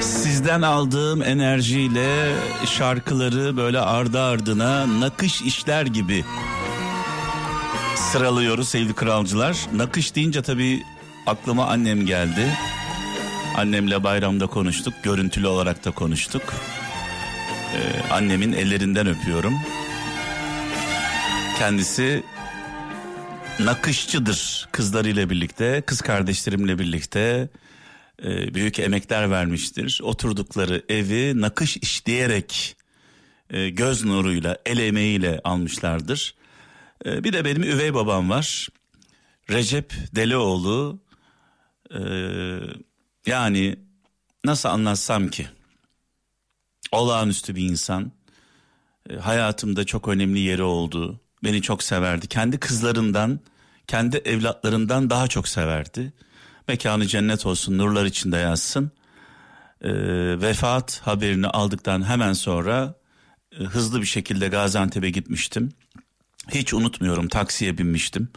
Sizden aldığım enerjiyle şarkıları böyle ardı ardına nakış işler gibi sıralıyoruz sevgili kralcılar. Nakış deyince tabii aklıma annem geldi. Annemle bayramda konuştuk, görüntülü olarak da konuştuk. Ee, annemin ellerinden öpüyorum. Kendisi nakışçıdır kızlarıyla birlikte, kız kardeşlerimle birlikte e, büyük emekler vermiştir. Oturdukları evi nakış işleyerek e, göz nuruyla, el emeğiyle almışlardır. E, bir de benim üvey babam var. Recep Delioğlu. E, yani nasıl anlatsam ki? Olağanüstü bir insan. E, hayatımda çok önemli yeri oldu. Beni çok severdi. Kendi kızlarından, kendi evlatlarından daha çok severdi. Mekanı cennet olsun, nurlar içinde yazsın. E, vefat haberini aldıktan hemen sonra e, hızlı bir şekilde Gaziantep'e gitmiştim. Hiç unutmuyorum taksiye binmiştim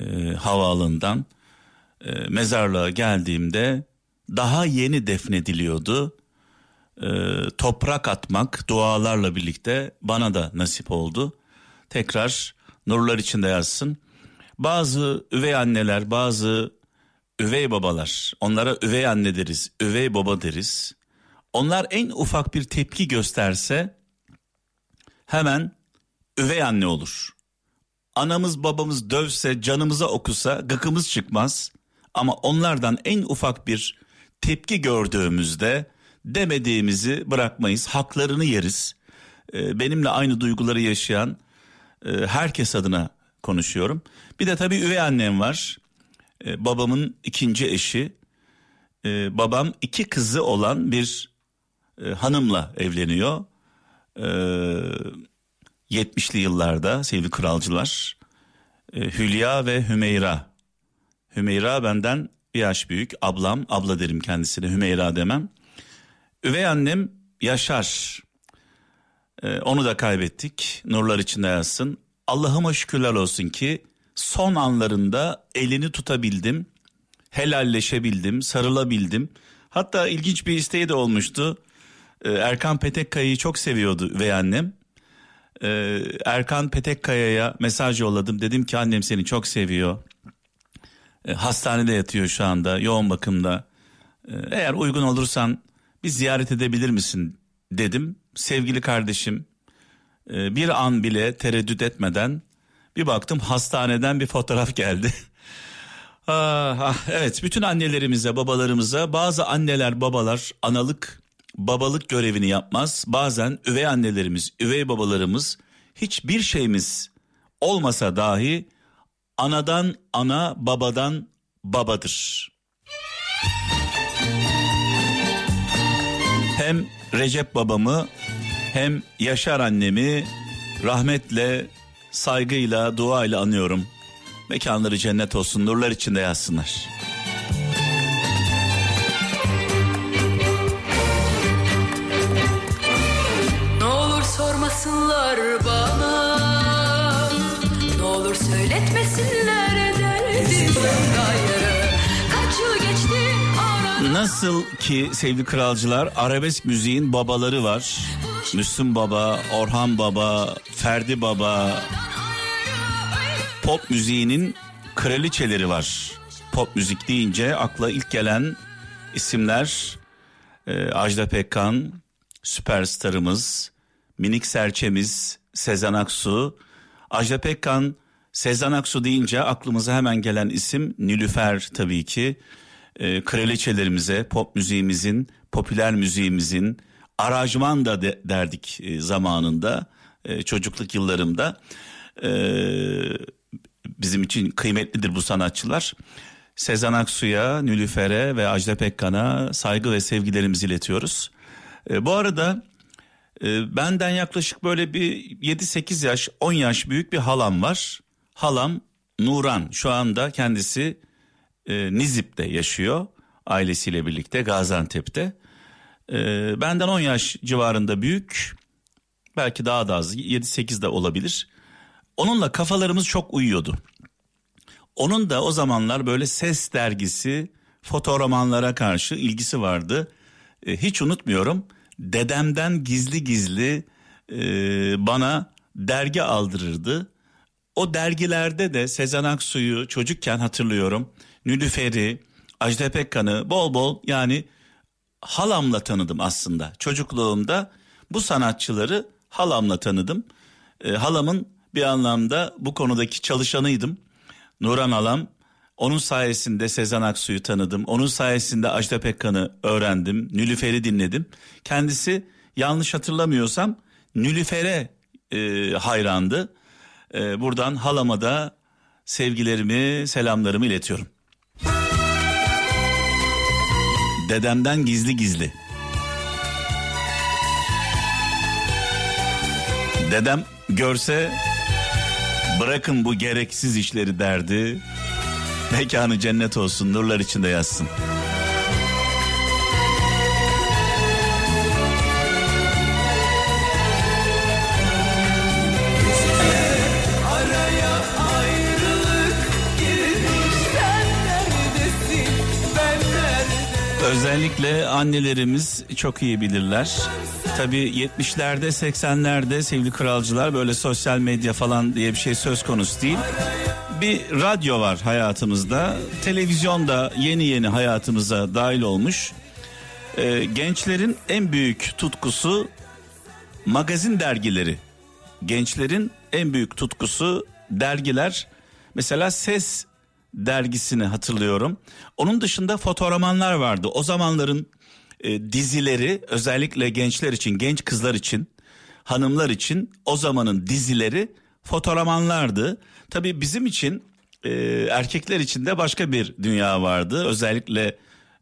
e, havaalanından. E, mezarlığa geldiğimde daha yeni defnediliyordu. E, toprak atmak dualarla birlikte bana da nasip oldu. Tekrar nurlar içinde yazsın. Bazı üvey anneler, bazı üvey babalar, onlara üvey anne deriz, üvey baba deriz. Onlar en ufak bir tepki gösterse hemen üvey anne olur. Anamız babamız dövse, canımıza okusa gıkımız çıkmaz. Ama onlardan en ufak bir tepki gördüğümüzde demediğimizi bırakmayız. Haklarını yeriz. Ee, benimle aynı duyguları yaşayan e, herkes adına konuşuyorum. Bir de tabii üvey annem var. Ee, babamın ikinci eşi. Ee, babam iki kızı olan bir e, hanımla evleniyor. Ee, 70'li yıllarda sevgili kralcılar. E, Hülya ve Hümeyra. Hümeyra benden bir yaş büyük. Ablam, abla derim kendisine Hümeyra demem. Üvey annem Yaşar. E, onu da kaybettik. Nurlar içinde yazsın. Allah'ıma şükürler olsun ki son anlarında elini tutabildim. Helalleşebildim, sarılabildim. Hatta ilginç bir isteği de olmuştu. E, Erkan Petekkaya'yı çok seviyordu üvey annem e, Erkan Petekkaya'ya mesaj yolladım. Dedim ki annem seni çok seviyor. E, hastanede yatıyor şu anda yoğun bakımda. E, eğer uygun olursan bir ziyaret edebilir misin dedim. Sevgili kardeşim e, bir an bile tereddüt etmeden bir baktım hastaneden bir fotoğraf geldi. ah, ah, evet bütün annelerimize babalarımıza bazı anneler babalar analık babalık görevini yapmaz. Bazen üvey annelerimiz, üvey babalarımız hiçbir şeyimiz olmasa dahi anadan ana, babadan babadır. Hem Recep babamı hem Yaşar annemi rahmetle, saygıyla, duayla anıyorum. Mekanları cennet olsun, nurlar içinde yazsınlar. Nasıl ki sevgili kralcılar arabesk müziğin babaları var. Müslüm Baba, Orhan Baba, Ferdi Baba. Pop müziğinin kraliçeleri var. Pop müzik deyince akla ilk gelen isimler e, Ajda Pekkan, süperstarımız, minik serçemiz Sezen Aksu. Ajda Pekkan, Sezen Aksu deyince aklımıza hemen gelen isim Nilüfer tabii ki. E, kraliçelerimize, pop müziğimizin, popüler müziğimizin, arajman da de, derdik e, zamanında, e, çocukluk yıllarımda. E, bizim için kıymetlidir bu sanatçılar. Sezen Aksu'ya, Nilüfer'e ve Ajda Pekkan'a saygı ve sevgilerimizi iletiyoruz. E, bu arada e, benden yaklaşık böyle bir 7-8 yaş 10 yaş büyük bir halam var. Halam Nuran şu anda kendisi e, Nizip'te yaşıyor ailesiyle birlikte Gaziantep'te. E, benden 10 yaş civarında büyük belki daha da az 7-8 de olabilir. Onunla kafalarımız çok uyuyordu. Onun da o zamanlar böyle ses dergisi fotoromanlara karşı ilgisi vardı. E, hiç unutmuyorum dedemden gizli gizli e, bana dergi aldırırdı. O dergilerde de Sezen Aksu'yu çocukken hatırlıyorum. Nülüfer'i, Ajda Pekkan'ı bol bol yani halamla tanıdım aslında. Çocukluğumda bu sanatçıları halamla tanıdım. E, halamın bir anlamda bu konudaki çalışanıydım. Nuran halam onun sayesinde Sezen Aksu'yu tanıdım. Onun sayesinde Ajda Pekkan'ı öğrendim. Nülüfer'i dinledim. Kendisi yanlış hatırlamıyorsam Nülüfer'e e, hayrandı. E, buradan halama da sevgilerimi, selamlarımı iletiyorum. Dedemden gizli gizli. Dedem görse bırakın bu gereksiz işleri derdi. Mekanı cennet olsun nurlar içinde yatsın. Özellikle annelerimiz çok iyi bilirler. Tabii 70'lerde 80'lerde sevgili kralcılar böyle sosyal medya falan diye bir şey söz konusu değil. Bir radyo var hayatımızda. Televizyon da yeni yeni hayatımıza dahil olmuş. Ee, gençlerin en büyük tutkusu magazin dergileri. Gençlerin en büyük tutkusu dergiler. Mesela Ses dergisini hatırlıyorum. Onun dışında fotoğramanlar vardı. O zamanların e, dizileri özellikle gençler için, genç kızlar için, hanımlar için o zamanın dizileri fotoğramanlardı. Tabii bizim için e, erkekler için de başka bir dünya vardı. Özellikle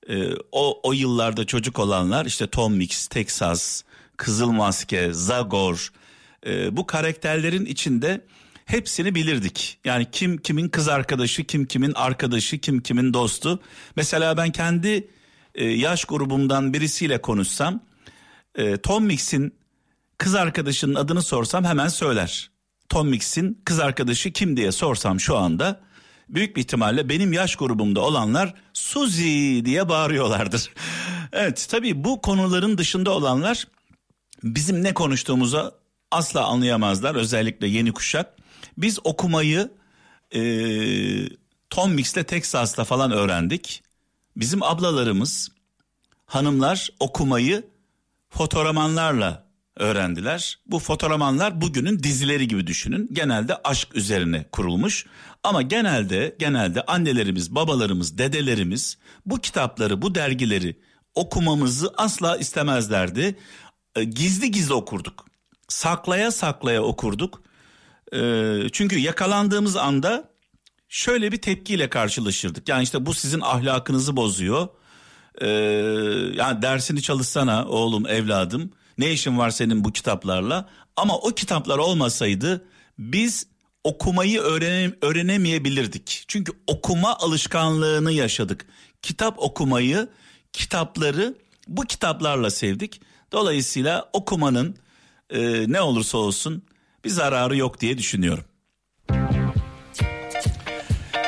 e, o o yıllarda çocuk olanlar işte Tom Mix, Texas, Kızıl Maske, Zagor e, bu karakterlerin içinde hepsini bilirdik. Yani kim kimin kız arkadaşı, kim kimin arkadaşı, kim kimin dostu. Mesela ben kendi e, yaş grubumdan birisiyle konuşsam e, Tom Mix'in kız arkadaşının adını sorsam hemen söyler. Tom Mix'in kız arkadaşı kim diye sorsam şu anda büyük bir ihtimalle benim yaş grubumda olanlar Suzi diye bağırıyorlardır. evet tabii bu konuların dışında olanlar bizim ne konuştuğumuza asla anlayamazlar özellikle yeni kuşak. Biz okumayı e, Tom Mix'te Texas'ta falan öğrendik. Bizim ablalarımız hanımlar okumayı fotoğramanlarla öğrendiler. Bu fotoğramanlar bugünün dizileri gibi düşünün. Genelde aşk üzerine kurulmuş. Ama genelde genelde annelerimiz, babalarımız, dedelerimiz bu kitapları, bu dergileri okumamızı asla istemezlerdi. E, gizli gizli okurduk. Saklaya saklaya okurduk. E, çünkü yakalandığımız anda şöyle bir tepkiyle karşılaşırdık. Yani işte bu sizin ahlakınızı bozuyor. Ee, yani dersini çalışsana oğlum evladım. Ne işin var senin bu kitaplarla? Ama o kitaplar olmasaydı biz okumayı öğrene, öğrenemeyebilirdik. Çünkü okuma alışkanlığını yaşadık. Kitap okumayı, kitapları bu kitaplarla sevdik. Dolayısıyla okumanın e, ne olursa olsun bir zararı yok diye düşünüyorum.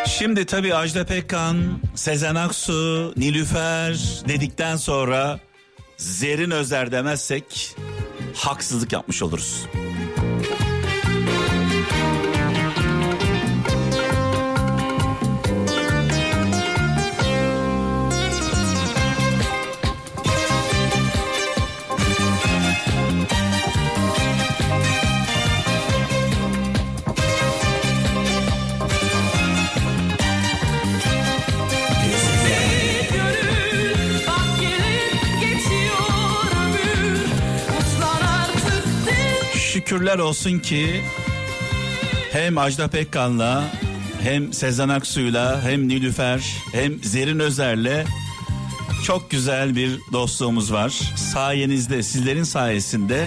Şimdi tabii Ajda Pekkan, Sezen Aksu, Nilüfer dedikten sonra Zerin Özer demezsek haksızlık yapmış oluruz. Şükürler olsun ki hem Ajda Pekkan'la hem Sezen Aksu'yla hem Nilüfer hem Zerin Özer'le çok güzel bir dostluğumuz var. Sayenizde sizlerin sayesinde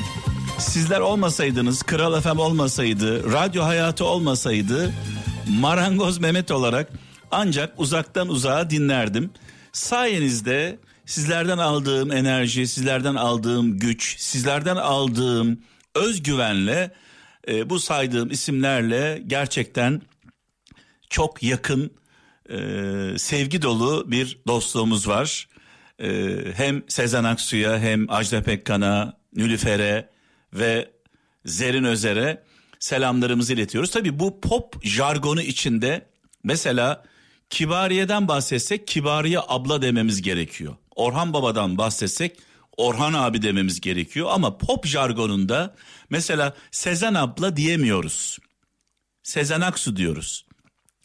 sizler olmasaydınız Kral FM olmasaydı radyo hayatı olmasaydı Marangoz Mehmet olarak ancak uzaktan uzağa dinlerdim. Sayenizde sizlerden aldığım enerji, sizlerden aldığım güç, sizlerden aldığım özgüvenle e, bu saydığım isimlerle gerçekten çok yakın, e, sevgi dolu bir dostluğumuz var. E, hem Sezen Aksu'ya hem Ajda Pekkan'a, Nülüfer'e ve Zerin Özer'e selamlarımızı iletiyoruz. Tabii bu pop jargonu içinde mesela Kibariye'den bahsetsek Kibariye abla dememiz gerekiyor. Orhan Baba'dan bahsetsek Orhan abi dememiz gerekiyor ama pop jargonunda mesela Sezen abla diyemiyoruz. Sezen Aksu diyoruz.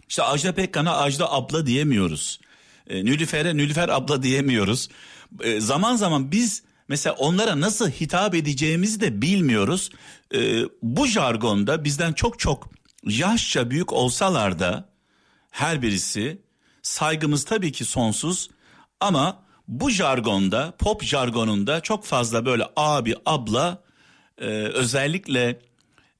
İşte Ajda Pekkan'a Ajda abla diyemiyoruz. E, Nülüfer'e Nülüfer abla diyemiyoruz. E, zaman zaman biz mesela onlara nasıl hitap edeceğimizi de bilmiyoruz. E, bu jargonda bizden çok çok yaşça büyük olsalar da her birisi saygımız tabii ki sonsuz ama bu jargonda pop jargonunda çok fazla böyle abi abla e, özellikle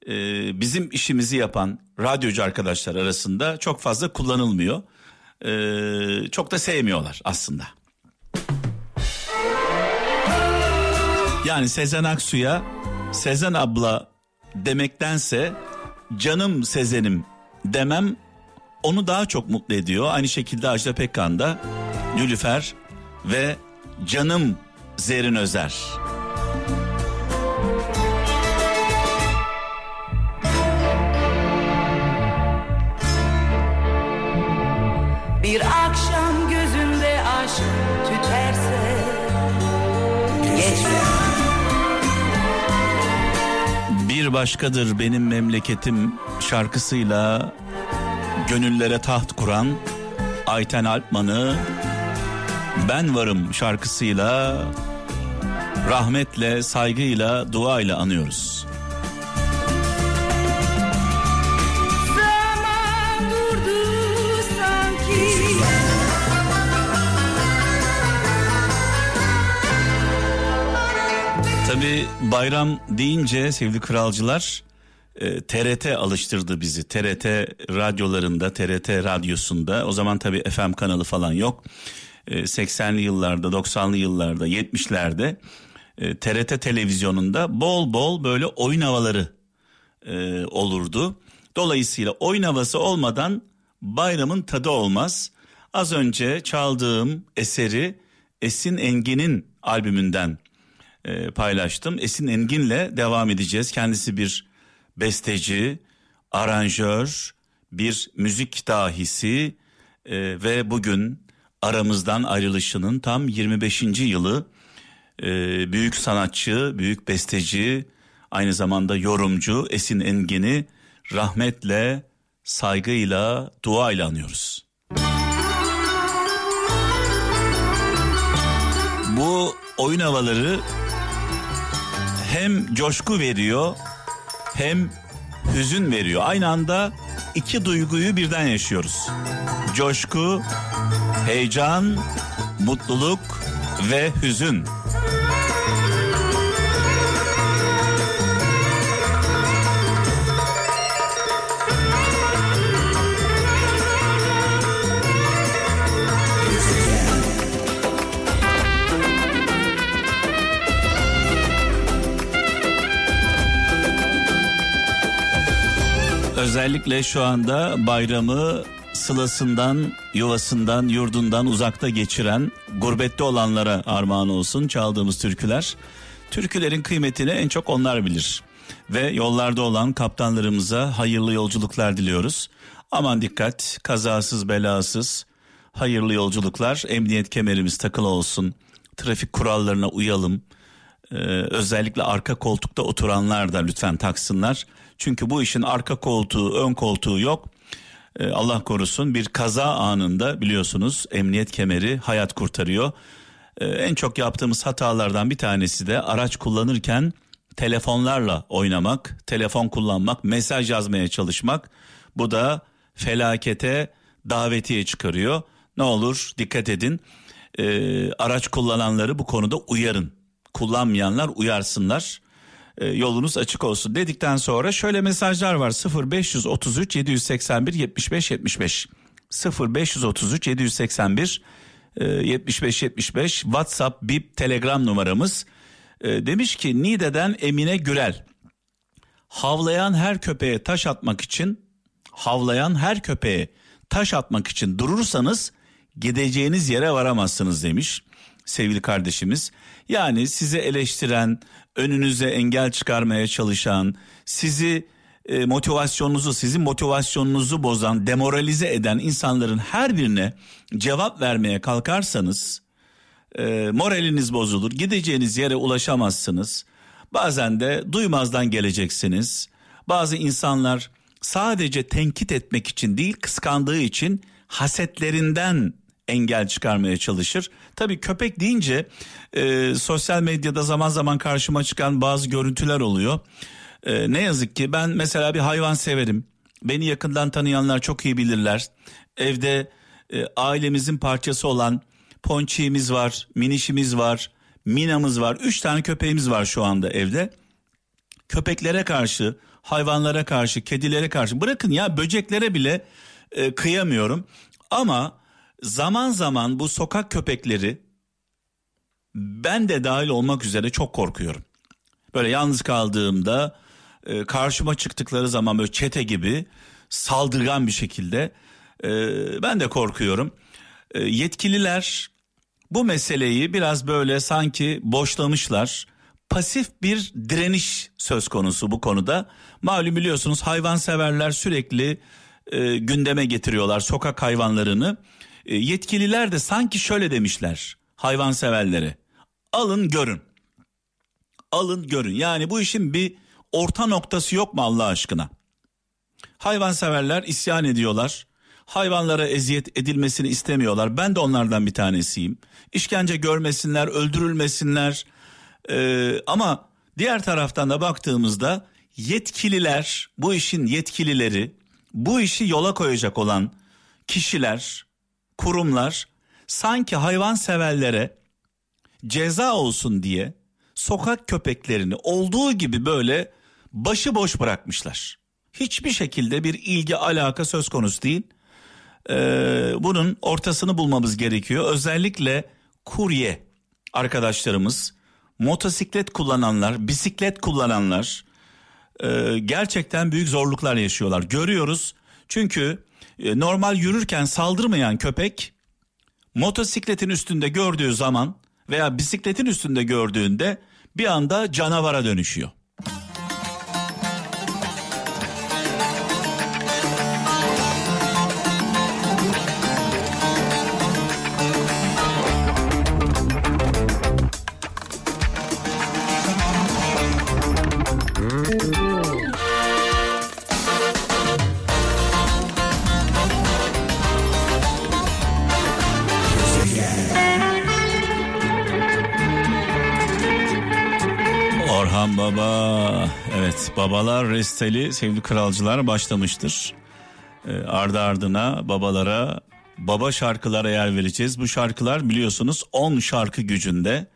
e, bizim işimizi yapan radyocu arkadaşlar arasında çok fazla kullanılmıyor. E, çok da sevmiyorlar aslında. Yani Sezen Aksu'ya Sezen abla demektense canım Sezen'im demem onu daha çok mutlu ediyor. Aynı şekilde Ajda Pekkan da Nülüfer ve canım Zerrin Özer. Bir akşam gözünde aşk tüterse Geçme Bir başkadır benim memleketim şarkısıyla gönüllere taht kuran Ayten Alpman'ı Ben Varım şarkısıyla rahmetle, saygıyla, duayla anıyoruz. Tabi bayram deyince sevgili kralcılar e, TRT alıştırdı bizi. TRT radyolarında, TRT radyosunda o zaman tabi FM kanalı falan yok. E, 80'li yıllarda, 90'lı yıllarda, 70'lerde e, TRT televizyonunda bol bol böyle oyun havaları e, olurdu. Dolayısıyla oyun havası olmadan bayramın tadı olmaz. Az önce çaldığım eseri Esin Engin'in albümünden e, paylaştım. Esin Engin'le devam edeceğiz. Kendisi bir besteci, aranjör, bir müzik dahisi e, ve bugün aramızdan ayrılışının tam 25. yılı. E, büyük sanatçı, büyük besteci, aynı zamanda yorumcu Esin Engin'i rahmetle, saygıyla, duayla anıyoruz. Bu oyun havaları hem coşku veriyor hem hüzün veriyor. Aynı anda iki duyguyu birden yaşıyoruz. Coşku, heyecan, mutluluk ve hüzün. Özellikle şu anda bayramı sılasından, yuvasından, yurdundan uzakta geçiren, gurbette olanlara armağan olsun çaldığımız türküler. Türkülerin kıymetini en çok onlar bilir. Ve yollarda olan kaptanlarımıza hayırlı yolculuklar diliyoruz. Aman dikkat, kazasız belasız, hayırlı yolculuklar, emniyet kemerimiz takılı olsun, trafik kurallarına uyalım. Ee, özellikle arka koltukta oturanlar da lütfen taksınlar. Çünkü bu işin arka koltuğu, ön koltuğu yok. Ee, Allah korusun bir kaza anında biliyorsunuz emniyet kemeri hayat kurtarıyor. Ee, en çok yaptığımız hatalardan bir tanesi de araç kullanırken telefonlarla oynamak, telefon kullanmak, mesaj yazmaya çalışmak. Bu da felakete davetiye çıkarıyor. Ne olur dikkat edin. Ee, araç kullananları bu konuda uyarın. Kullanmayanlar uyarsınlar. Ee, yolunuz açık olsun dedikten sonra şöyle mesajlar var 0533 781 75 75 0533 781 e, 75 75 WhatsApp, Bip, Telegram numaramız. E, demiş ki Niğde'den Emine Gürel havlayan her köpeğe taş atmak için havlayan her köpeğe taş atmak için durursanız gideceğiniz yere varamazsınız demiş sevgili kardeşimiz. Yani sizi eleştiren, önünüze engel çıkarmaya çalışan, sizi e, motivasyonunuzu, sizin motivasyonunuzu bozan, demoralize eden insanların her birine cevap vermeye kalkarsanız e, moraliniz bozulur, gideceğiniz yere ulaşamazsınız. Bazen de duymazdan geleceksiniz. Bazı insanlar sadece tenkit etmek için değil, kıskandığı için hasetlerinden engel çıkarmaya çalışır. Tabii köpek deyince e, sosyal medyada zaman zaman karşıma çıkan bazı görüntüler oluyor. E, ne yazık ki ben mesela bir hayvan severim. Beni yakından tanıyanlar çok iyi bilirler. Evde e, ailemizin parçası olan ponçiğimiz var, minişimiz var, minamız var. Üç tane köpeğimiz var şu anda evde. Köpeklere karşı, hayvanlara karşı, kedilere karşı bırakın ya böceklere bile e, kıyamıyorum. Ama zaman zaman bu sokak köpekleri ben de dahil olmak üzere çok korkuyorum. Böyle yalnız kaldığımda e, karşıma çıktıkları zaman böyle çete gibi saldırgan bir şekilde e, ben de korkuyorum. E, yetkililer bu meseleyi biraz böyle sanki boşlamışlar. Pasif bir direniş söz konusu bu konuda. Malum biliyorsunuz hayvanseverler sürekli e, gündeme getiriyorlar sokak hayvanlarını. E, yetkililer de sanki şöyle demişler hayvanseverlere. Alın görün. Alın görün. Yani bu işin bir orta noktası yok mu Allah aşkına? Hayvanseverler isyan ediyorlar. Hayvanlara eziyet edilmesini istemiyorlar. Ben de onlardan bir tanesiyim. İşkence görmesinler, öldürülmesinler. Ee, ama diğer taraftan da baktığımızda yetkililer, bu işin yetkilileri, bu işi yola koyacak olan kişiler, kurumlar sanki hayvan severlere ceza olsun diye sokak köpeklerini olduğu gibi böyle başıboş bırakmışlar. Hiçbir şekilde bir ilgi alaka söz konusu değil. Ee, bunun ortasını bulmamız gerekiyor. Özellikle kurye arkadaşlarımız, motosiklet kullananlar, bisiklet kullananlar e, gerçekten büyük zorluklar yaşıyorlar. Görüyoruz çünkü normal yürürken saldırmayan köpek motosikletin üstünde gördüğü zaman veya bisikletin üstünde gördüğünde bir anda canavara dönüşüyor. Babalar resteli sevgili kralcılar başlamıştır. Ee, ardı ardına babalara baba şarkılara yer vereceğiz. Bu şarkılar biliyorsunuz 10 şarkı gücünde.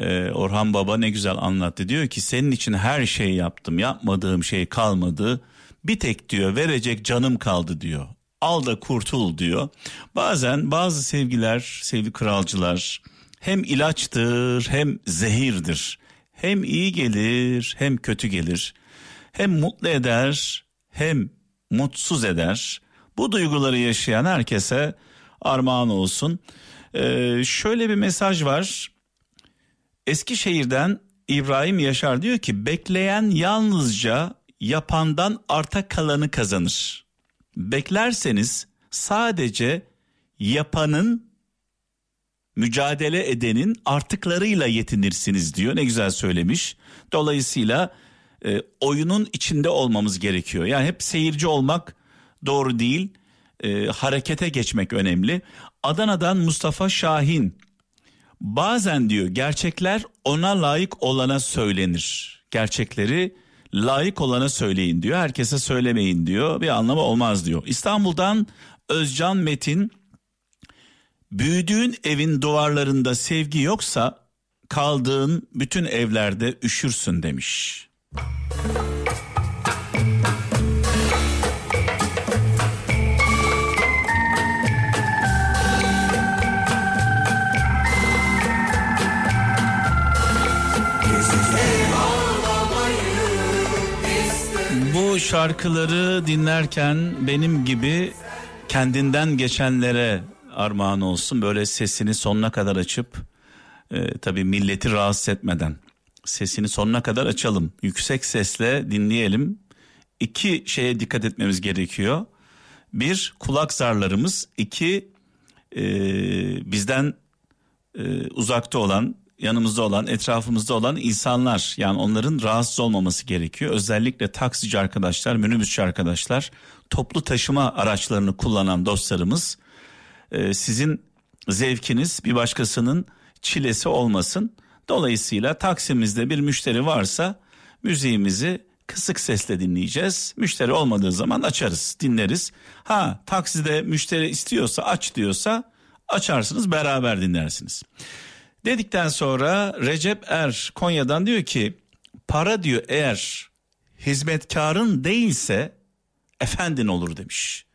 Ee, Orhan Baba ne güzel anlattı. Diyor ki senin için her şeyi yaptım. Yapmadığım şey kalmadı. Bir tek diyor verecek canım kaldı diyor. Al da kurtul diyor. Bazen bazı sevgiler, sevgili kralcılar hem ilaçtır hem zehirdir. Hem iyi gelir hem kötü gelir. Hem mutlu eder hem mutsuz eder. Bu duyguları yaşayan herkese armağan olsun. Ee, şöyle bir mesaj var. Eskişehir'den İbrahim Yaşar diyor ki bekleyen yalnızca yapandan arta kalanı kazanır. Beklerseniz sadece yapanın mücadele edenin artıklarıyla yetinirsiniz diyor. Ne güzel söylemiş. Dolayısıyla e, oyunun içinde olmamız gerekiyor. Yani hep seyirci olmak doğru değil. E, harekete geçmek önemli. Adana'dan Mustafa Şahin bazen diyor gerçekler ona layık olana söylenir. Gerçekleri layık olana söyleyin diyor. Herkese söylemeyin diyor. Bir anlamı olmaz diyor. İstanbul'dan Özcan Metin büyüdüğün evin duvarlarında sevgi yoksa kaldığın bütün evlerde üşürsün demiş. Bu şarkıları dinlerken benim gibi kendinden geçenlere armağan olsun. Böyle sesini sonuna kadar açıp e, tabii milleti rahatsız etmeden sesini sonuna kadar açalım. Yüksek sesle dinleyelim. İki şeye dikkat etmemiz gerekiyor. Bir kulak zarlarımız, iki e, bizden e, uzakta olan, yanımızda olan, etrafımızda olan insanlar. Yani onların rahatsız olmaması gerekiyor. Özellikle taksici arkadaşlar, minibüsçü arkadaşlar, toplu taşıma araçlarını kullanan dostlarımız e, sizin zevkiniz bir başkasının çilesi olmasın. Dolayısıyla taksimizde bir müşteri varsa müziğimizi kısık sesle dinleyeceğiz. Müşteri olmadığı zaman açarız, dinleriz. Ha takside müşteri istiyorsa aç diyorsa açarsınız beraber dinlersiniz. Dedikten sonra Recep Er Konya'dan diyor ki para diyor eğer hizmetkarın değilse efendin olur demiş.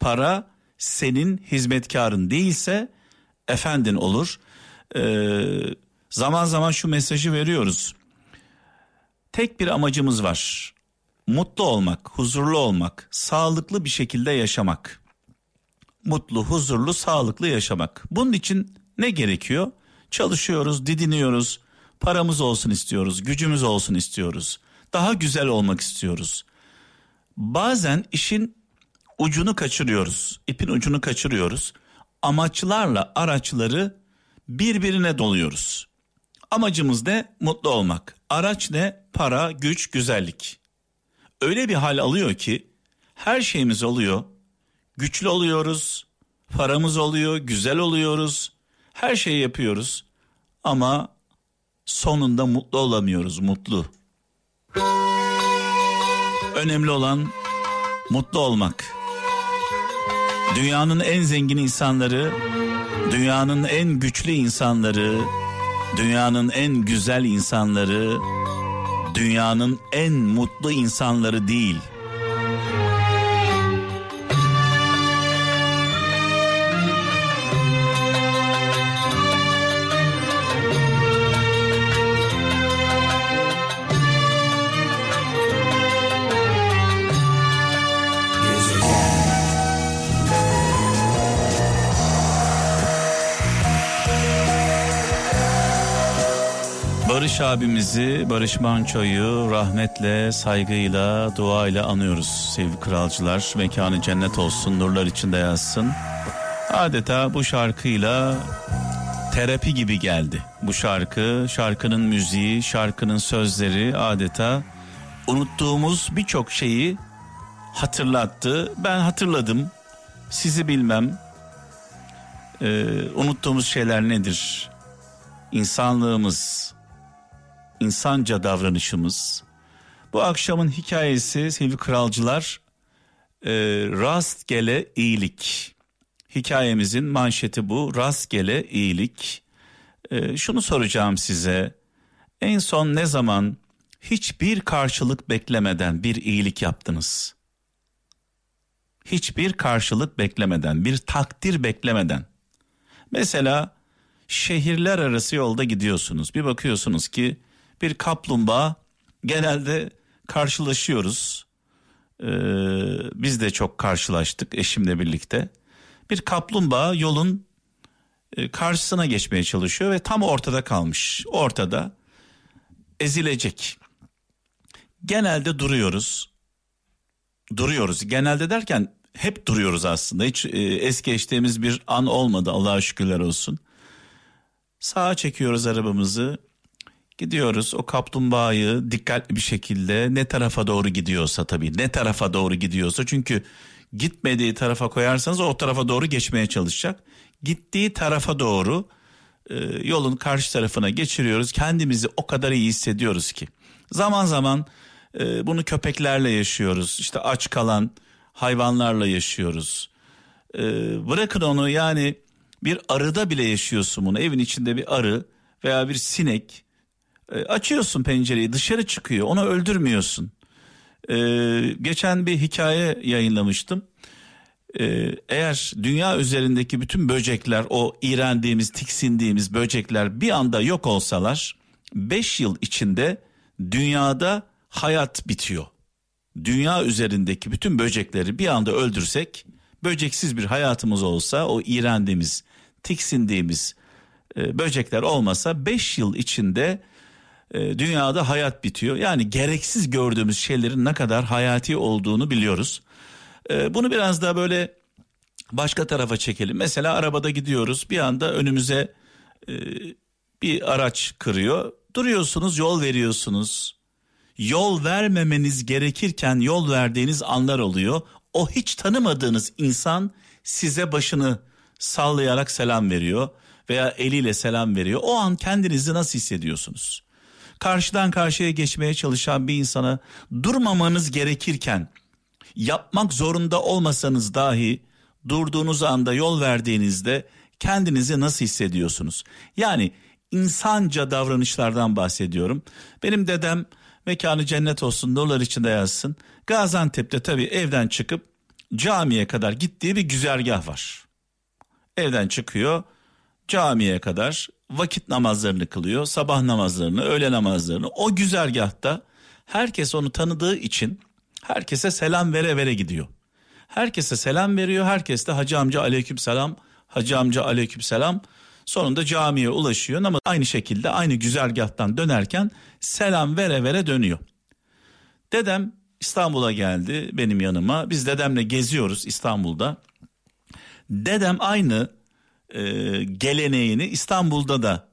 Para senin hizmetkarın değilse efendin olur. Ee, zaman zaman şu mesajı veriyoruz. Tek bir amacımız var. Mutlu olmak, huzurlu olmak, sağlıklı bir şekilde yaşamak. Mutlu, huzurlu, sağlıklı yaşamak. Bunun için ne gerekiyor? Çalışıyoruz, didiniyoruz, paramız olsun istiyoruz, gücümüz olsun istiyoruz. Daha güzel olmak istiyoruz. Bazen işin ucunu kaçırıyoruz, ipin ucunu kaçırıyoruz. Amaçlarla araçları birbirine doluyoruz. Amacımız ne? Mutlu olmak. Araç ne? Para, güç, güzellik. Öyle bir hal alıyor ki her şeyimiz oluyor. Güçlü oluyoruz, paramız oluyor, güzel oluyoruz. Her şeyi yapıyoruz ama sonunda mutlu olamıyoruz, mutlu. Önemli olan mutlu olmak. Dünyanın en zengin insanları, dünyanın en güçlü insanları, dünyanın en güzel insanları, dünyanın en mutlu insanları değil. Barış abimizi, Barış Manço'yu rahmetle, saygıyla, duayla anıyoruz sevgili kralcılar. Mekanı cennet olsun, nurlar içinde yazsın. Adeta bu şarkıyla terapi gibi geldi. Bu şarkı, şarkının müziği, şarkının sözleri adeta unuttuğumuz birçok şeyi hatırlattı. Ben hatırladım. Sizi bilmem. Ee, unuttuğumuz şeyler nedir? İnsanlığımız, insanca davranışımız. Bu akşamın hikayesi sevgili kralcılar e, rastgele iyilik. Hikayemizin manşeti bu rastgele iyilik. E, şunu soracağım size en son ne zaman hiçbir karşılık beklemeden bir iyilik yaptınız? Hiçbir karşılık beklemeden, bir takdir beklemeden. Mesela şehirler arası yolda gidiyorsunuz. Bir bakıyorsunuz ki bir kaplumbağa genelde karşılaşıyoruz. Ee, biz de çok karşılaştık eşimle birlikte. Bir kaplumbağa yolun e, karşısına geçmeye çalışıyor ve tam ortada kalmış. Ortada ezilecek. Genelde duruyoruz. Duruyoruz. Genelde derken hep duruyoruz aslında. Hiç e, es geçtiğimiz bir an olmadı Allah'a şükürler olsun. Sağa çekiyoruz arabamızı. Gidiyoruz o kaplumbağayı dikkatli bir şekilde ne tarafa doğru gidiyorsa tabii ne tarafa doğru gidiyorsa çünkü gitmediği tarafa koyarsanız o tarafa doğru geçmeye çalışacak. Gittiği tarafa doğru e, yolun karşı tarafına geçiriyoruz. Kendimizi o kadar iyi hissediyoruz ki. Zaman zaman e, bunu köpeklerle yaşıyoruz. İşte aç kalan hayvanlarla yaşıyoruz. E, bırakın onu yani bir arıda bile yaşıyorsun bunu. Evin içinde bir arı veya bir sinek e, açıyorsun pencereyi dışarı çıkıyor onu öldürmüyorsun. E, geçen bir hikaye yayınlamıştım. E, eğer dünya üzerindeki bütün böcekler o iğrendiğimiz tiksindiğimiz böcekler bir anda yok olsalar 5 yıl içinde dünyada hayat bitiyor. Dünya üzerindeki bütün böcekleri bir anda öldürsek böceksiz bir hayatımız olsa o iğrendiğimiz, tiksindiğimiz e, böcekler olmasa 5 yıl içinde e, dünyada hayat bitiyor. Yani gereksiz gördüğümüz şeylerin ne kadar hayati olduğunu biliyoruz. E, bunu biraz daha böyle başka tarafa çekelim. Mesela arabada gidiyoruz bir anda önümüze e, bir araç kırıyor. Duruyorsunuz yol veriyorsunuz. Yol vermemeniz gerekirken yol verdiğiniz anlar oluyor. O hiç tanımadığınız insan size başını sallayarak selam veriyor veya eliyle selam veriyor. O an kendinizi nasıl hissediyorsunuz? Karşıdan karşıya geçmeye çalışan bir insana durmamanız gerekirken yapmak zorunda olmasanız dahi durduğunuz anda yol verdiğinizde kendinizi nasıl hissediyorsunuz? Yani insanca davranışlardan bahsediyorum. Benim dedem mekanı cennet olsun nurlar içinde yazsın. Gaziantep'te tabii evden çıkıp camiye kadar gittiği bir güzergah var. Evden çıkıyor camiye kadar vakit namazlarını kılıyor. Sabah namazlarını, öğle namazlarını. O güzergahta herkes onu tanıdığı için herkese selam vere vere gidiyor. Herkese selam veriyor. Herkes de hacı amca aleyküm selam, hacı amca aleyküm selam. Sonunda camiye ulaşıyor ama aynı şekilde aynı güzergahtan dönerken selam vere vere dönüyor. Dedem İstanbul'a geldi benim yanıma. Biz dedemle geziyoruz İstanbul'da. Dedem aynı e, geleneğini İstanbul'da da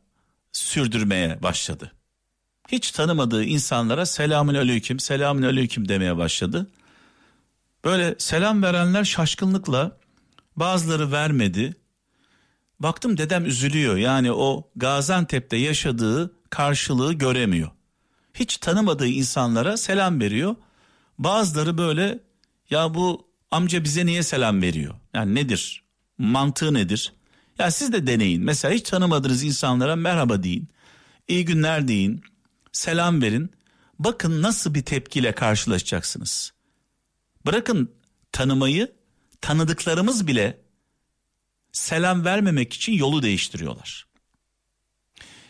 sürdürmeye başladı. Hiç tanımadığı insanlara selamün aleyküm, selamün aleyküm demeye başladı. Böyle selam verenler şaşkınlıkla bazıları vermedi. Baktım dedem üzülüyor yani o Gaziantep'te yaşadığı karşılığı göremiyor. Hiç tanımadığı insanlara selam veriyor. Bazıları böyle ya bu amca bize niye selam veriyor? Yani nedir? Mantığı nedir? Ya siz de deneyin. Mesela hiç tanımadığınız insanlara merhaba deyin. İyi günler deyin. Selam verin. Bakın nasıl bir tepkiyle karşılaşacaksınız. Bırakın tanımayı, tanıdıklarımız bile selam vermemek için yolu değiştiriyorlar.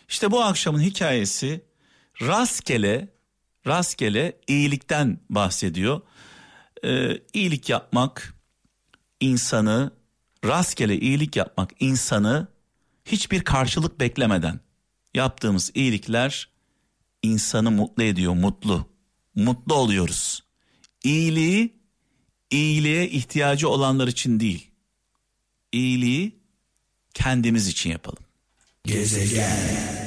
İşte bu akşamın hikayesi rastgele rastgele iyilikten bahsediyor. Ee, iyilik yapmak insanı rastgele iyilik yapmak insanı hiçbir karşılık beklemeden yaptığımız iyilikler insanı mutlu ediyor, mutlu. Mutlu oluyoruz. İyiliği iyiliğe ihtiyacı olanlar için değil. İyiliği kendimiz için yapalım. Gezegen